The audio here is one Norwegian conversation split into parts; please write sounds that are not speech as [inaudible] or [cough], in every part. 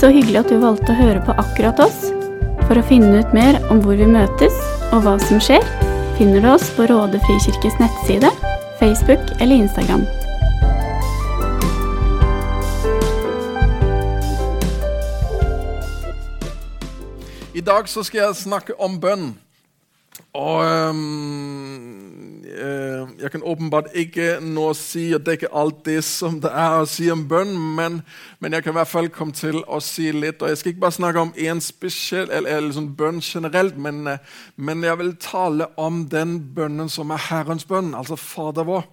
Så hyggelig at du valgte å høre på akkurat oss. For å finne ut mer om hvor vi møtes og hva som skjer, finner du oss på Råde frikirkes nettside, Facebook eller Instagram. I dag så skal jeg snakke om bønn. Og um, jeg kan åpenbart ikke nå si og dekke alt det som det er å si om bønn, men, men, jeg kan i hvert fall komme til å si litt. Og Jeg skal ikke bare snakke om en spesiell eller, eller sånn bønn generelt, men, eh, men, jeg vil tale om den bønnen som er Herrens bønn, altså Fader vår.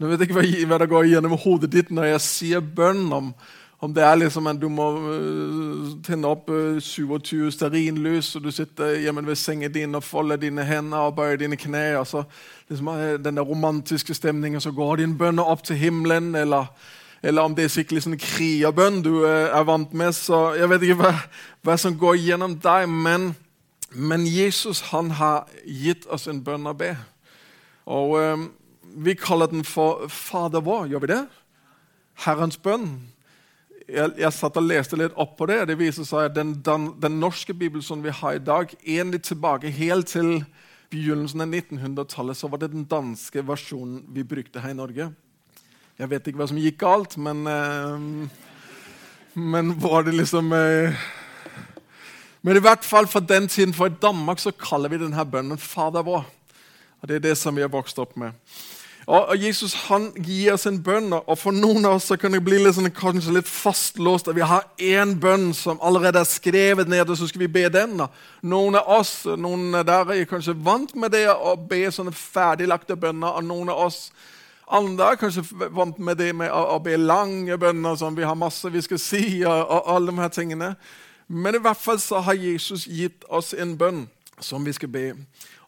Nå vet jeg ikke hva, hva det går gjennom hodet ditt når jeg sier bønn. om om det er liksom en, du må uh, tenne opp uh, 27 stearinlys, og du sitter hjemme ved sengen din og folder dine hender og bøyer dine kne. og så liksom, uh, Den der romantiske stemningen, så går din bønner opp til himmelen. Eller, eller om det er skikkelig sånn krigerbønn du er vant med. så Jeg vet ikke hva, hva som går gjennom deg, men, men, Jesus han har gitt oss en bønn å be. Og um, Vi kaller den for Fader vår. Gjør vi det? Herrens bønn jeg, jeg, satt og leste litt opp på det. og Det viser seg at den, den, den norske bibelen som vi har i dag, egentlig tilbake helt til begynnelsen av 1900-tallet, så var det den danske versjonen vi brukte her i Norge. Jeg vet ikke hva som gikk galt, men eh, Men var det liksom eh, Men i hvert fall for den tiden, for i Danmark så kaller vi denne bønnen Fader vår. Og Det er det som vi har vokst opp med. Og Jesus han gir oss en bønn, og for noen av oss så kan det bli litt, sånn, kanskje litt fastlåst. at Vi har én bønn som allerede er skrevet ned, og så skal vi be den. Noen av oss noen der er kanskje vant med det å be sånne ferdiglagte bønner. og noen av oss andre er kanskje vant med det med å, å be lange bønner, som vi har masse vi skal si, og, og alle de her tingene. Men i hvert fall så har Jesus gitt oss en bønn som vi skal be.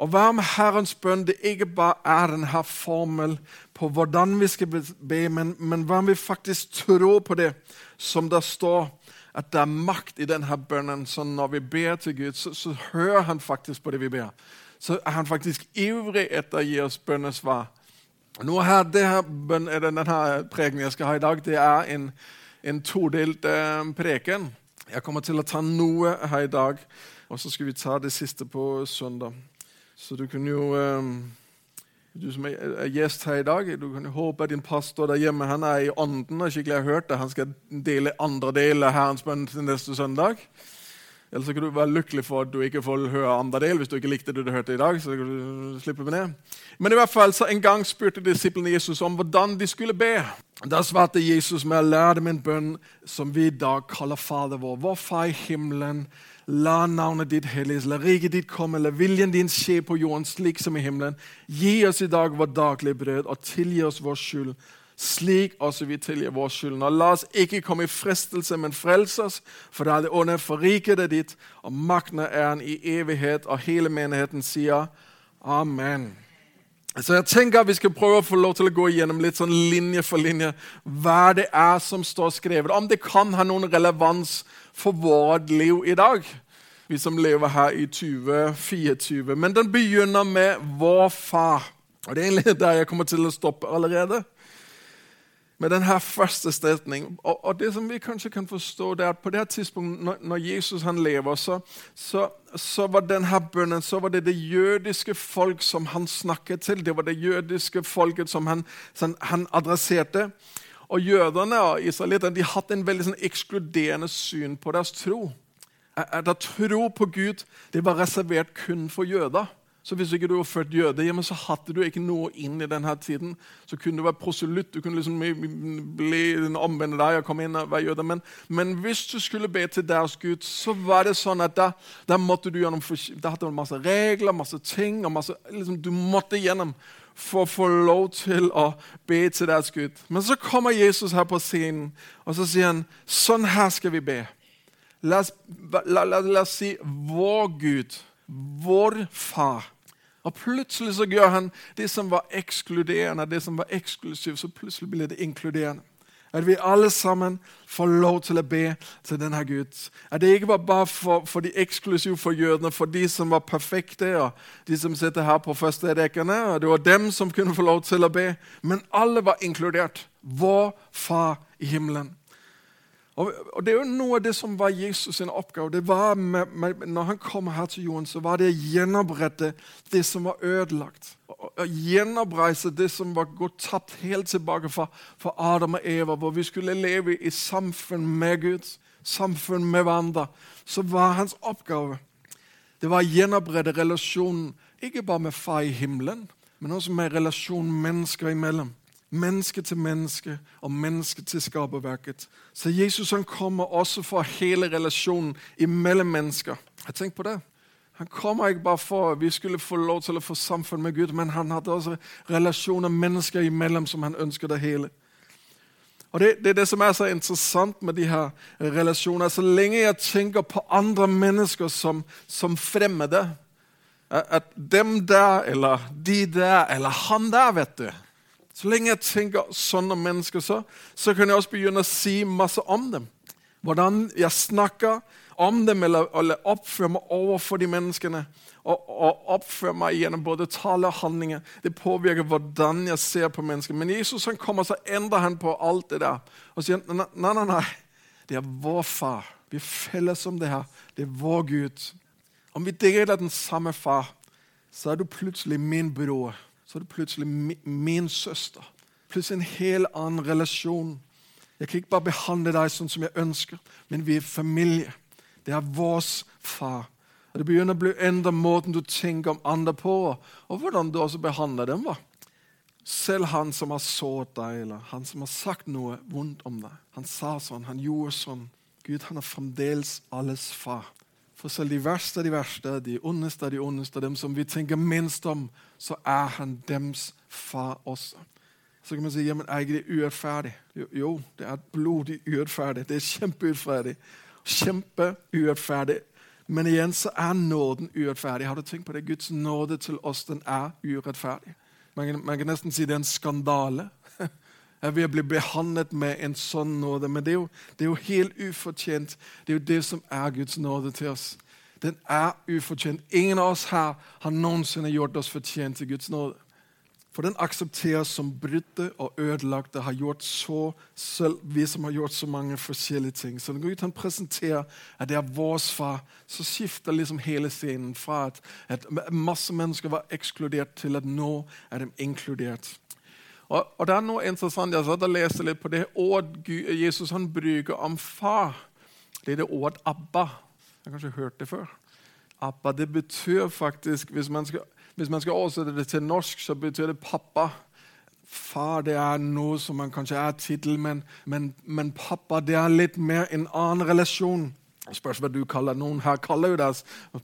Å være med Herrens bønn det ikke bare er denne formel på hvordan vi skal be, men, men hva vi faktisk tror på det som det står at det er makt i denne bønnen. Så når vi ber til Gud, så, så hører han faktisk på det vi ber. Så er han faktisk ivrig etter å gi oss bønnesvar. Nå her, det her, bønn, denne preken jeg skal ha i dag, det er en, en todelt eh, preken. Jeg kommer til å ta noe her i dag, og så skal vi ta det siste på søndag. Så du kan jo ehm, Du som er gjest her i dag, du kan jo håpe at din pastor der hjemme han er i ånden og skikkelig har hørt det. Han skal dele andre del av Herrens bønn til neste søndag. Eller så kan du være lykkelig for at du ikke får høre andre del hvis du ikke likte det du hørte i dag. så kan du slippe med det. Men i hvert fall så en gang spurte disiplene Jesus om hvordan de skulle be. Da svarte Jesus med å lære dem en bønn som vi i dag kaller Fader vår. Vår Far i himmelen La navnet ditt helliges, la riket ditt komme, la viljen din skje på jorden slik som i himmelen. Gi oss i dag vårt daglige brød, og tilgi oss vår skyld, slik også vi tilgir vår skyld. Og la oss ikke komme i fristelse, men frels oss, for det er det onde, for riket er ditt, og makten er den i evighet. Og hele menigheten sier amen. Så jeg tenker at Vi skal prøve å få lov til å gå igjennom litt sånn linje for linje hva det er som står skrevet. Om det kan ha noen relevans for vårt liv i dag, vi som lever her i 2024. Men den begynner med vår far. Og Det er egentlig der jeg kommer til å stoppe allerede. Med denne første stetning. Og, og, det som vi kanskje kan forstå, det er at på det tidspunktet når, når Jesus han lever, så, så, så, var denne bønnen så var det det jødiske folk som han snakket til. Det var det jødiske folket som han, som han adresserte. Og Jødene og israelittene de hadde en veldig sånn ekskluderende syn på deres tro. At tro på Gud det var reservert kun for jøder. Så hvis ikke du var født jøde, ja, så hadde du ikke noe inn i denne tiden. Så kunne du være proselytt, du kunne liksom bli omvende deg og komme inn og være jøde. Men, men, hvis du skulle be til deres Gud, så var det sånn at da, da måtte du gjennom Da hadde du masse regler, masse ting. og masse, liksom, Du måtte gjennom for å få lov til å be til deres Gud. Men så kommer Jesus her på scenen, og så sier han sånn her skal vi be. La oss, la, la, la oss si vår Gud, vår far. Og plutselig så gjør han det som var ekskluderende, det som var eksklusivt, så plutselig blir det inkluderende. At vi alle sammen får lov til å be til denne Gud. At det ikke var bare for, for de eksklusive for jødene, for de som var perfekte, og de som sitter her på første rekkene. og Det var dem som kunne få lov til å be. Men alle var inkludert. Vår Far i himmelen. Og, Det er jo noe av det som var Jesus' sin oppgave. Det var med, med, når han kom her til jorden, så var det å gjenopprette det som var ødelagt. Å gjenoppreise det som var gått tapt helt tilbake fra, fra Adam og Eva, hvor vi skulle leve i samfunn med Gud, samfunn med hverandre. Så var hans oppgave det var å gjenopprette relasjonen, ikke bare med far i himmelen, men også med relasjonen mennesker imellom menneske til menneske og menneske til skaperverket. Så Jesus han kommer også for hele relasjonen imellom mennesker. Jeg tenk på det. Han kommer ikke bare for at vi skulle få lov til å få samfunn med Gud, men han hadde også relasjoner mennesker imellom som han ønsker det hele. Og det, det, er det som er så interessant med de her relasjoner. Så lenge jeg tenker på andre mennesker som, som fremmede At dem der, eller de der, eller han der, vet du så lenge jeg tenker sånn om mennesker, så, så kan jeg også begynne å si masse om dem. Hvordan jeg snakker om dem eller, eller oppfører meg overfor de menneskene. Og, og oppfører meg gjennom både tale og handlinger. Det påvirker hvordan jeg ser på mennesker. Men Jesus han kommer, så endrer han på alt det der. Og sier nei, nei, nei. Det er vår far. Vi er felles om det her. Det er vår Gud. Om vi deler den samme far, så er du plutselig min bror så er det plutselig min søster. Plutselig en helt annen relasjon. Jeg kan ikke bare behandle deg sånn som jeg ønsker, men vi er familie. Det er vår far. Og Det begynner å bli enda måten du tenker om andre på, og hvordan du også behandler dem. Va? Selv han som har såret deg, eller han som har sagt noe vondt om deg. Han sa sånn, han gjorde sånn. Gud han er fremdeles alles far. For selv de verste av de verste, de ondeste av de ondeste, dem som vi tenker minst om, så er han dems far også. Så kan man si ja, men er ikke det urettferdig? Jo, jo, det er blodig urettferdig. Det er kjempeurettferdig. Kjempeurettferdig. Men igjen så er nåden urettferdig. Har du tenkt på det? Guds nåde til oss den er urettferdig. Man, man kan nesten si det er en skandale. Jeg vil bli behandlet med en sånn nåde. Men det er, jo, det er jo helt ufortjent. Det er jo det som er Guds nåde til oss. Den er ufortjent. Ingen av oss her har noensinne gjort oss fortjent til Guds nåde. For den aksepteres som brutte og ødelagte, har gjort så selv, vi som har gjort så mange forskjellige ting. Så når Gud han presenterer at det er vår far, så skifter liksom hele scenen fra at, at masse mennesker var ekskludert, til at nå er de inkludert. Og, og, det er noe interessant. Jeg satt og leste litt på det ordet Jesus han bruker om far. Det er det ordet 'Abba'. Jeg har kanskje hørt det før. Abba, det betyr faktisk, Hvis man skal, hvis man skal oversette det til norsk, så betyr det pappa. Far det er noe som man kanskje er tittel, men, men, men pappa det er litt mer en annen relasjon. Spørs hva du kaller Noen her kaller jo deres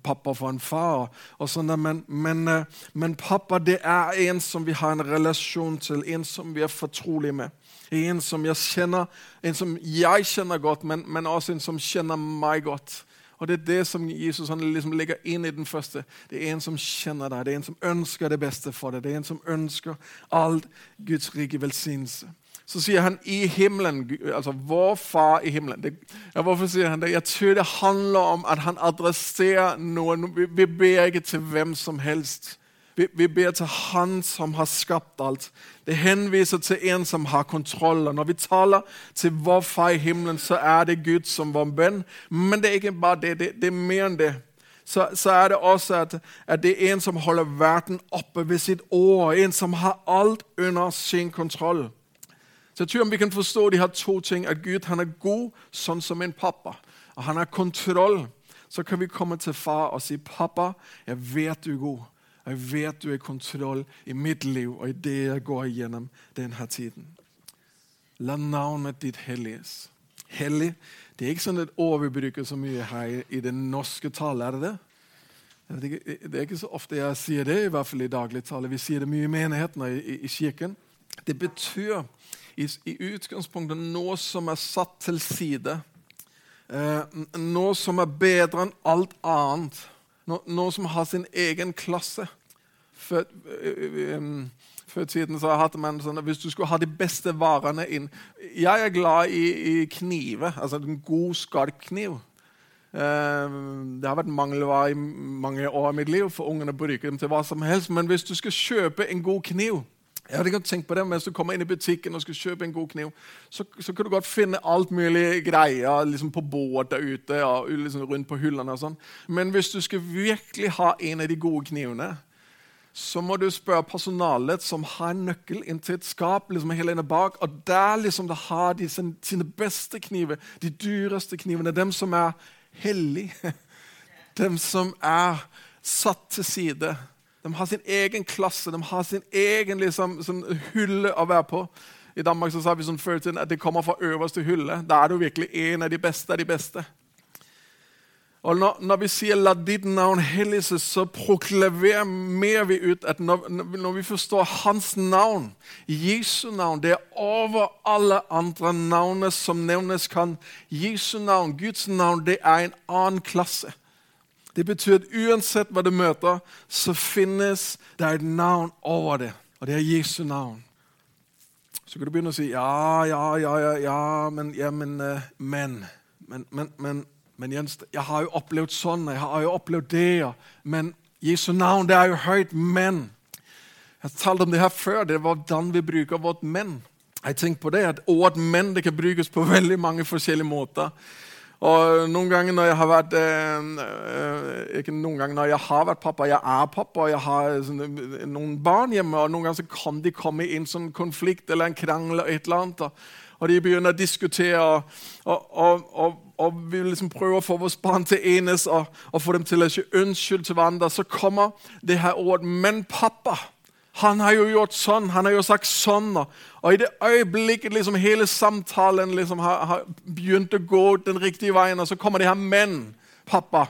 pappa for en far. Sånn, men, men, eh, men, pappa det er en som vi har en relasjon til, en som vi er fortrolige med. En som jeg kjenner, en som jeg kjenner godt, men, men også en som kjenner meg godt. Og Det er det som Jesus liksom legger inn i den første. Det er en som kjenner deg, det er en som ønsker det beste for deg. Det er en som ønsker all Guds rike velsignelse så sier han 'i himmelen', altså vår far i himmelen. Det, ja, hvorfor sier han det? Jeg tror det handler om at han adresserer noen. Vi ber ikke til hvem som helst. Vi, ber til Han som har skapt alt. Det henviser til en som har kontroll. Når vi taler til vår far i himmelen, så er det Gud som vår bønn. Men det er ikke bare det. Det, det er mer enn det. Så, så, er det også at, at, det er en som holder verden oppe ved sitt ord. En som har alt under sin kontroll. Så jeg tror om vi kan forstå de her to ting, at Gud han er god sånn som en pappa, og han har kontroll, så kan vi komme til far og si, 'Pappa, jeg vet du er god. Jeg vet du er i kontroll i mitt liv og i det jeg går igjennom denne tiden.' La navnet ditt helliges. Hellig det er ikke sånn et ord vi bruker så mye her i det norske tale. Er det det? Er ikke så ofte jeg sier det, i hvert fall i dagligtale. Vi sier det mye i menigheten og i, i kirken. Det betyr i, i utgangspunktet noe som er satt til side. Eh, noe som er bedre enn alt annet. No, noe som har sin egen klasse. Før, før tiden så hadde man sånn at Hvis du skulle ha de beste varene inn Jeg er glad i, i kniver. Altså en god skarp kniv. det har vært mangelvare i mange år av mitt liv, for ungene bruker dem til hva som helst. Men hvis du skal kjøpe en god kniv, Jeg hadde ikke tenkt på det, Mens du kommer inn i butikken og skal kjøpe en god kniv, så, så kan du godt finne alt mulig greier liksom på båt der ute og liksom rundt på hyllene. og sånn. Men hvis du skal virkelig ha en av de gode knivene, så må du spørre personalet som har en nøkkel inn til et skap liksom hele inne bak. Og der liksom det har de sine, sine beste kniver, de dyreste knivene, dem som er hellige. [laughs] Dem som er satt til side. De har sin egen klasse, de har sin egen liksom, sånn hylle å være på. I Danmark så sa vi sånn før tiden at det kommer fra øverste hylle. Da er du virkelig en av de beste av de beste. Og når, når, vi sier 'la ditt navn helliges', så proklamerer vi ut at når, når, vi forstår hans navn, Jesu navn, det er over alle andre navn som nevnes kan. Jesu navn, Guds navn, det er en annen klasse. Det betyr at uansett hva du møter, så finnes det et navn over det, og det er Jesu navn. Så kan du begynne å si ja, ja, ja, ja, ja men, ja, men, eh, men, men, men, men men Jens, jeg har jo opplevd sånn, jeg har jo opplevd det. Men Jesu navn, det er jo høyt. Men jeg talte om det her før. Det er hvordan vi bruker vårt 'men'. Jeg tenker på det, at Ordet 'men' det kan brukes på [laughs] veldig mange forskjellige måter. Og Noen ganger når jeg har vært eh, ikke noen ganger når jeg har vært pappa, jeg er pappa, og jeg har sånne, noen barn hjemme, og noen ganger så kan de komme i en sånn konflikt eller en krangel. og et eller annet, og de begynner å diskutere. og, og, og og vi liksom prøver å få våre barn til enes og, og få dem til å ikke unnskyld til hverandre, så kommer det her ordet 'men pappa'. Han har jo gjort sånn, han har jo sagt sånn. Og i det øyeblikket liksom hele samtalen liksom har, har, begynt å gå den riktige veien, og så kommer det her 'men pappa'.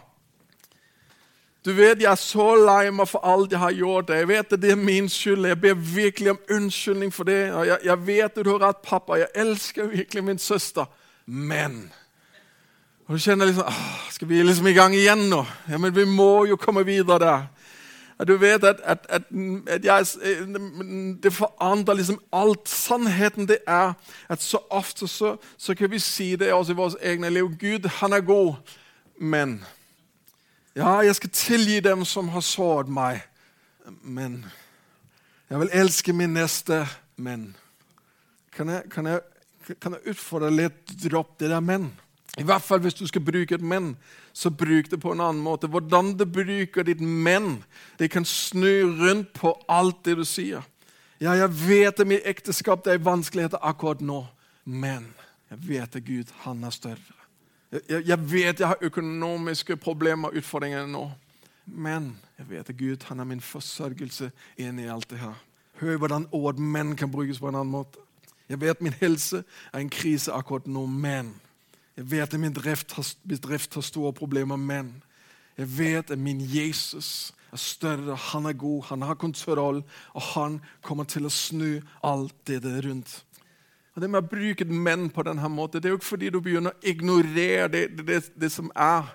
Du vet, Jeg er så lei meg for alt jeg har gjort. Jeg vet at det er min skyld. Jeg ber virkelig om unnskyldning for det. Og jeg, jeg vet at du har rett, pappa. Jeg elsker virkelig min søster. Men og du kjenner liksom Skal vi liksom i gang igjen nå? Ja, Men vi må jo komme videre der. Du vet at, at, at, at jeg, det forandrer liksom alt. Sannheten det er at så ofte så, så kan vi si det også i vårt egne liv. Gud, han er god, men Ja, jeg skal tilgi dem som har såret meg, men Jeg vil elske min neste, men Kan jeg, kan jeg, kan jeg utfordre litt? Dropp det der men. I hvert fall hvis du skal bruke et men, så bruk det på en annen måte. Hvordan du bruker ditt men, det kan snu rundt på alt det du sier. Ja, jeg vet at mitt ekteskap det er vanskeligheter akkurat nå, men jeg vet at Gud, han er større. Jeg, jeg vet jeg har økonomiske problemer og utfordringer nå, men jeg vet at Gud, han er min forsørgelse inn i alt det her. Hør hvordan ord 'men' kan brukes på en annen måte. Jeg vet min helse er en krise akkurat nå, men jeg vet at min drift har, bedrift har store problemer, men jeg vet at min Jesus er større, han er god, han har kontroll, og han kommer til å snu alt det der rundt. Og Det med å bruke menn på denne måten, det er jo ikke fordi du begynner å ignorere det, det, det, det som er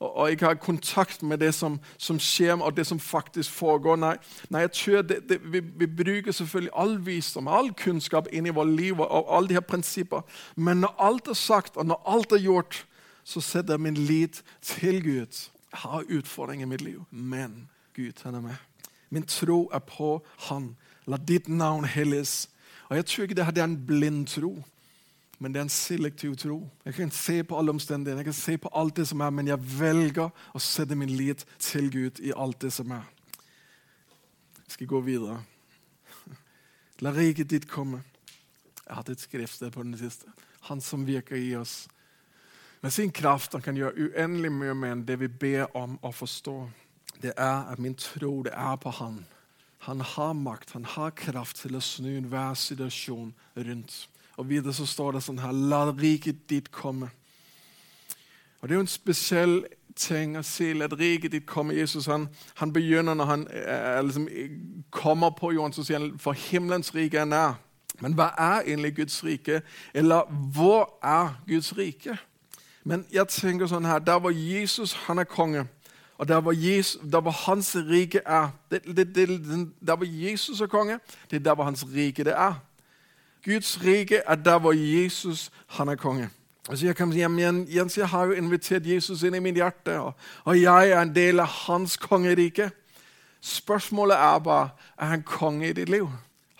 og, og ikke har kontakt med det som, som, skjer, og det som faktisk foregår. Nei, nei jeg tror det, det, vi, vi, bruker selvfølgelig all visdom, all kunnskap inn i vårt liv, og alle de her prinsipper. Men når alt er sagt, og når alt er gjort, så setter jeg min lit til Gud. Jeg har utfordringer i mitt liv, men Gud han er med. Min tro er på Han. La ditt navn helliges. Og Jeg tror ikke det er en blind tro men det er en selektiv tro. Jeg kan se på alle omstendighetene, jeg kan se på alt det som er, men jeg velger å sette min lit til Gud i alt det som er. Jeg skal gå videre. [laughs] La riket ditt komme. Jeg har hatt et skriftsted på den siste. Han som virker i oss. Med sin kraft han kan gjøre uendelig mye mer enn det vi ber om å forstå. Det er at min tro det er på Han. Han har makt, han har kraft til å snu enhver situasjon rundt. Og videre så står det sånn her La riket ditt komme. Og Det er jo en spesiell ting å si. La riket ditt komme. Jesus han, han begynner når han eh, liksom, kommer på jorden, så sier han for himmelens rike er nær. Men hva er egentlig Guds rike? Eller hvor er Guds rike? Men jeg tenker sånn her, der hvor Jesus han er konge, og der hvor, Jesus, der hvor hans rike er det, det, det, Der hvor Jesus er konge, det er der hvor hans rike det er. Guds rike er der hvor Jesus han er konge. Altså jeg kan si, men Jens, jeg har jo invitert Jesus inn i mitt hjerte, og, jeg er en del av hans kongerike. Spørsmålet er bare er han konge i ditt liv.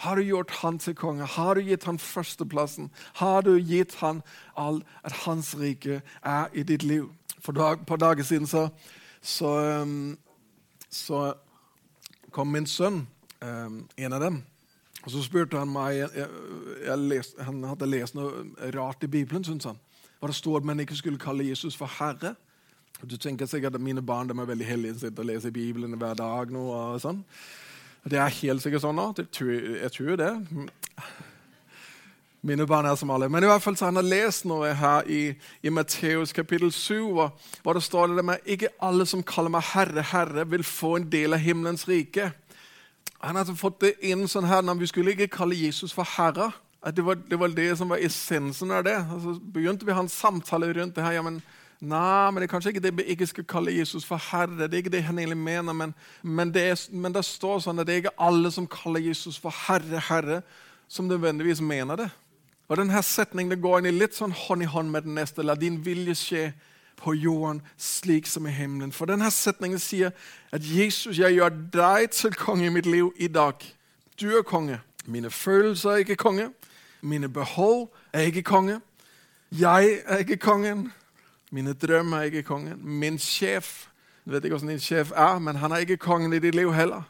Har du gjort han til konge? Har du gitt han førsteplassen? Har du gitt han alt at hans rike er i ditt liv? For et par dager siden så, så, så kom min sønn, en av dem. Og Så spurte han meg jeg, jeg lest, Han hadde lest noe rart i Bibelen, syntes han. Hva det står at man ikke skulle kalle Jesus for herre. Du tenker sikkert at mine barn de er veldig hellige sitter og leser Bibelen hver dag. nå og sånn. Det er helt sikkert sånn nå. Jeg tror det. Mine barn er som alle. Men i hvert fall så han har lest noe her i, i Matteus kapittel 7, hvor, hvor det står det med ikke alle som kaller meg Herre, Herre, vil få en del av himmelens rike. Han hadde fått det inn sånn her, når Vi skulle ikke kalle Jesus for Herre. At det, var, det var det som var essensen av det. Så begynte vi å ha en samtale rundt det her. ja, men Nei, men det er kanskje ikke det vi ikke skal kalle Jesus for Herre. Det er ikke det han egentlig mener, men, men, det, er, men det står sånn at det er ikke alle som kaller Jesus for Herre, Herre, som nødvendigvis mener det. Og denne setningen går inn i litt sånn hånd i hånd med den neste. La din vilje skje på jorden slik som i himmelen. For denne setningen sier at Jesus, jeg gjør deg til konge i mitt liv i dag. Du er konge. Mine følelser er ikke konge. Mine behov er ikke konge. Jeg er ikke kongen. Mine drømmer er ikke kongen. Min sjef Jeg vet ikke hvordan din sjef er, men han er ikke kongen i ditt liv heller.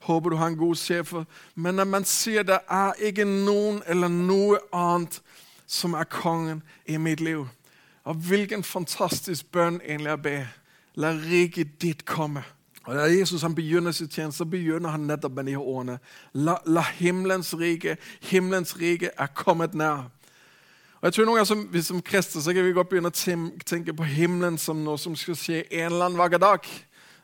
Håper du har en god sjef. Men når man sier det er ikke noen eller noe annet som er kongen i mitt liv Og hvilken fantastisk bønn egentlig å be. La riket ditt komme. Og Da Jesus han begynner sin tjeneste, så begynner han nettopp med de ordene. La, la himmelens rike, himmelens rike er kommet nær. Og jeg tror noen ganger som, som kristne så kan vi godt begynne å tenke på himmelen som noe som skal skje en eller annen vakker dag.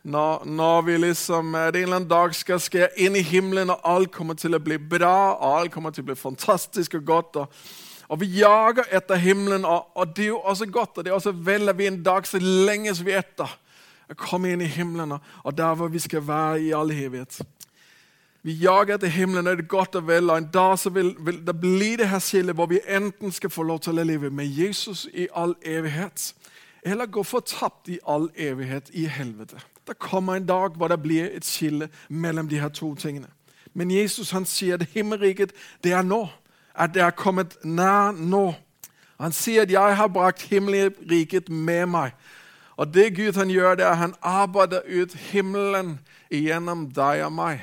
Når, når, vi liksom, det en eller annen dag skal skje inn i himmelen, og alt kommer til å bli bra, og alt kommer til å bli fantastisk og godt. Og, og vi jager etter himmelen, og, det er jo også godt. Og det er også vel at vi en dag så lenge vi etter å komme inn i himmelen, og der hvor vi skal være i all evighet. Vi jager etter himmelen, og det er godt og vel. Og en dag så vil, vil det bli det her skillet hvor vi enten skal få lov til å leve med Jesus i all evighet, eller gå fortapt i all evighet i helvete. Det kommer en dag hvor det blir et skille mellom de her to tingene. Men Jesus han sier at himmelriket det er nå. At det er kommet nær nå. Han sier at 'jeg har brakt himmelriket med meg'. Og det Gud han gjør, det er at han arbeider ut himmelen gjennom deg og meg.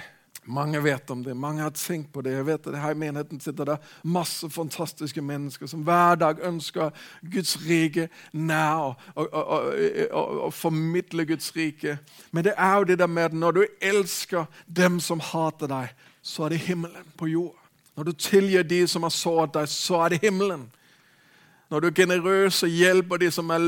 Mange vet om det, mange har tenkt på det. Jeg vet at Her i menigheten sitter det masse fantastiske mennesker som hver dag ønsker Guds rike nær og, og, og, og, formidle Guds rike. Men det er jo det der med at når du elsker dem som hater deg, så er det himmelen på jord. Når du tilgir de som har såret deg, så er det himmelen. Når du er generøs og hjelper de som er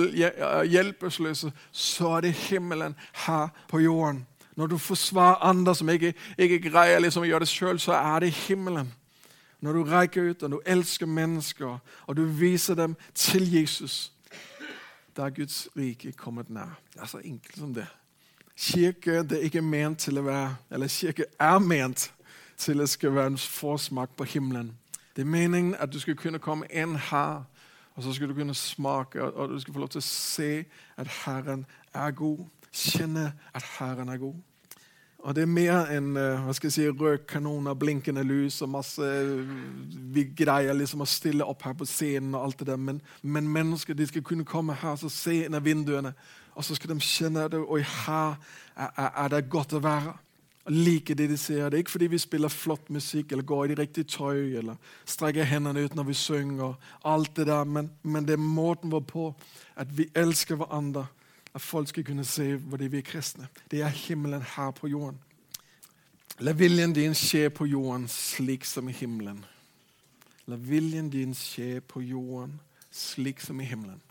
hjelpeløse, så er det himmelen her på jorden. Når du forsvarer andre som ikke, ikke greier liksom å gjøre det sjøl, så er det himmelen. Når du reiker ut og du elsker mennesker og du viser dem til Jesus, da er Guds rike kommet nær. Det er så enkelt som det. Kirke det er ikke ment til å være, eller kirke er ment til det skal være en forsmak på himmelen. Det er meningen at du skal kunne komme inn her, og så skal du kunne smake, og du skal få lov til å se at Herren er god. Kjenne at Herren er god. Og Det er mer enn eh, hva skal jeg si, rød blinkende lys og masse Vi greier liksom å stille opp her på scenen, og alt det der, men, men mennesker de skal kunne komme her og se inn av vinduene, og så skal de kjenne det. Og her er, er, er det godt å være. Og like det de ser. Det er ikke fordi vi spiller flott musikk eller går i det riktige tøy eller strekker hendene ut når vi synger, alt det der, men, men det er måten vår på at vi elsker hverandre at folk skal kunne se fordi vi er kristne. Det er himmelen her på jorden. La viljen din skje på jorden slik som i himmelen. La viljen din skje på jorden slik som i himmelen.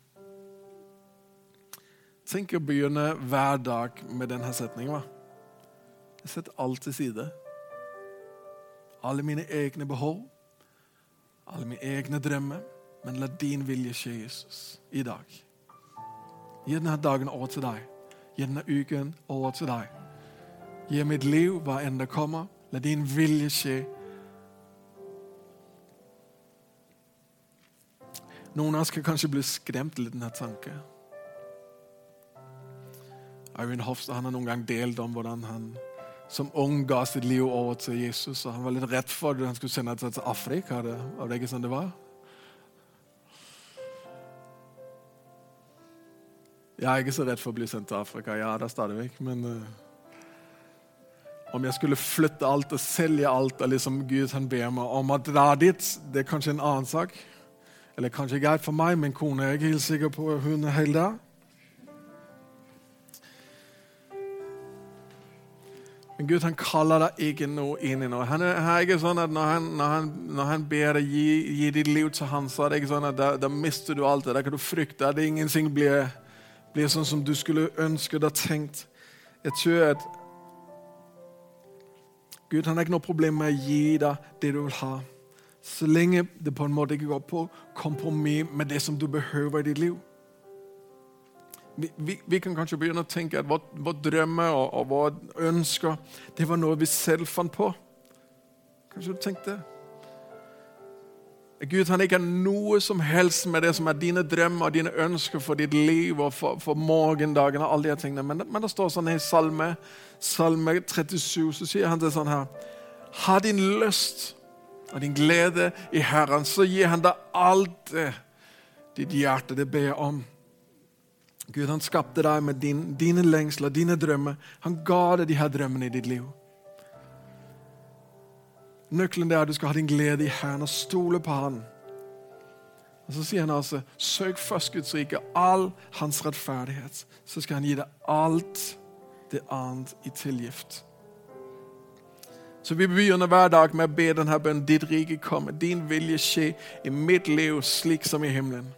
Tenk å begynne hver dag med denne setningen. Jeg setter alt til side. Alle mine egne behov, alle mine egne drømmer. Men la din vilje skje, Jesus, i dag. Gi denne dagen over til deg. Gi denne uken over til deg. Gi mitt liv hva enn det kommer. La din vilje skje. Noen av oss kan kanskje bli skremt litt av denne tanken. Eivind Hofstad har noen gang delt om hvordan han som ung ga sitt liv over til Jesus. og Han var litt redd for at han skulle sende seg til Afrika. Det, var det ikke sånn det var? Jeg er ikke så redd for å bli sendt til Afrika. Ja, det er stadig vekk, men uh, om jeg skulle flytte alt og selge alt, og liksom Gud han ber meg om å dra dit, det er kanskje en annen sak. Eller kanskje greit for meg, min kone er ikke helt sikker på hun er helt der. Men Gud han kaller deg ikke noe inn i noe. Han er, han er ikke sånn at Når han, når han, når han ber deg gi, gi, ditt liv til han, så er det ikke sånn at da, da mister du alt det. Da kan du frykte at ingenting blir, blir sånn som du skulle ønske deg tenkt. Jeg tror at Gud han har ikke noe problem med å gi deg det du vil ha. Så lenge det på en måte ikke går på kompromiss med det som du behøver i ditt liv. Vi, vi, kan kanskje begynne å tenke at vår, vår drømmer og, og våre ønsker det var noe vi selv fant på. Kanskje du tenkte det? Gud han ikke har noe som helst med det som er dine drømmer og dine ønsker for ditt liv og for, for morgendagen. og alle de tingene. Men, men det står sånn i Salme, Salme 37, så sier han det sånn her Ha din lyst og din glede i Herren, så gir han deg alt det ditt hjerte det ber om. Gud han skapte deg med din, dine lengsler, dine drømmer. Han ga deg de her drømmene i ditt liv. Nøkkelen er at du skal ha din glede i Herren og stole på Han. Og Så sier han altså søk først Guds rike, all hans rettferdighet. Så skal han gi deg alt det annet i tilgift. Så vi begynner hver dag med å be denne bønnen. Ditt rike komme, din vilje skje i mitt liv slik som i himmelen.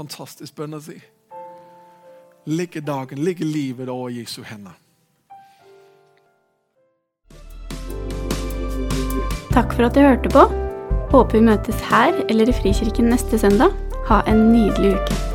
Fantastisk bønn å si. Ligger dagen, ligger livet over Jesu hender. Takk for at du hørte på. Håper vi møtes her eller i Frikirken neste søndag. Ha en nydelig uke.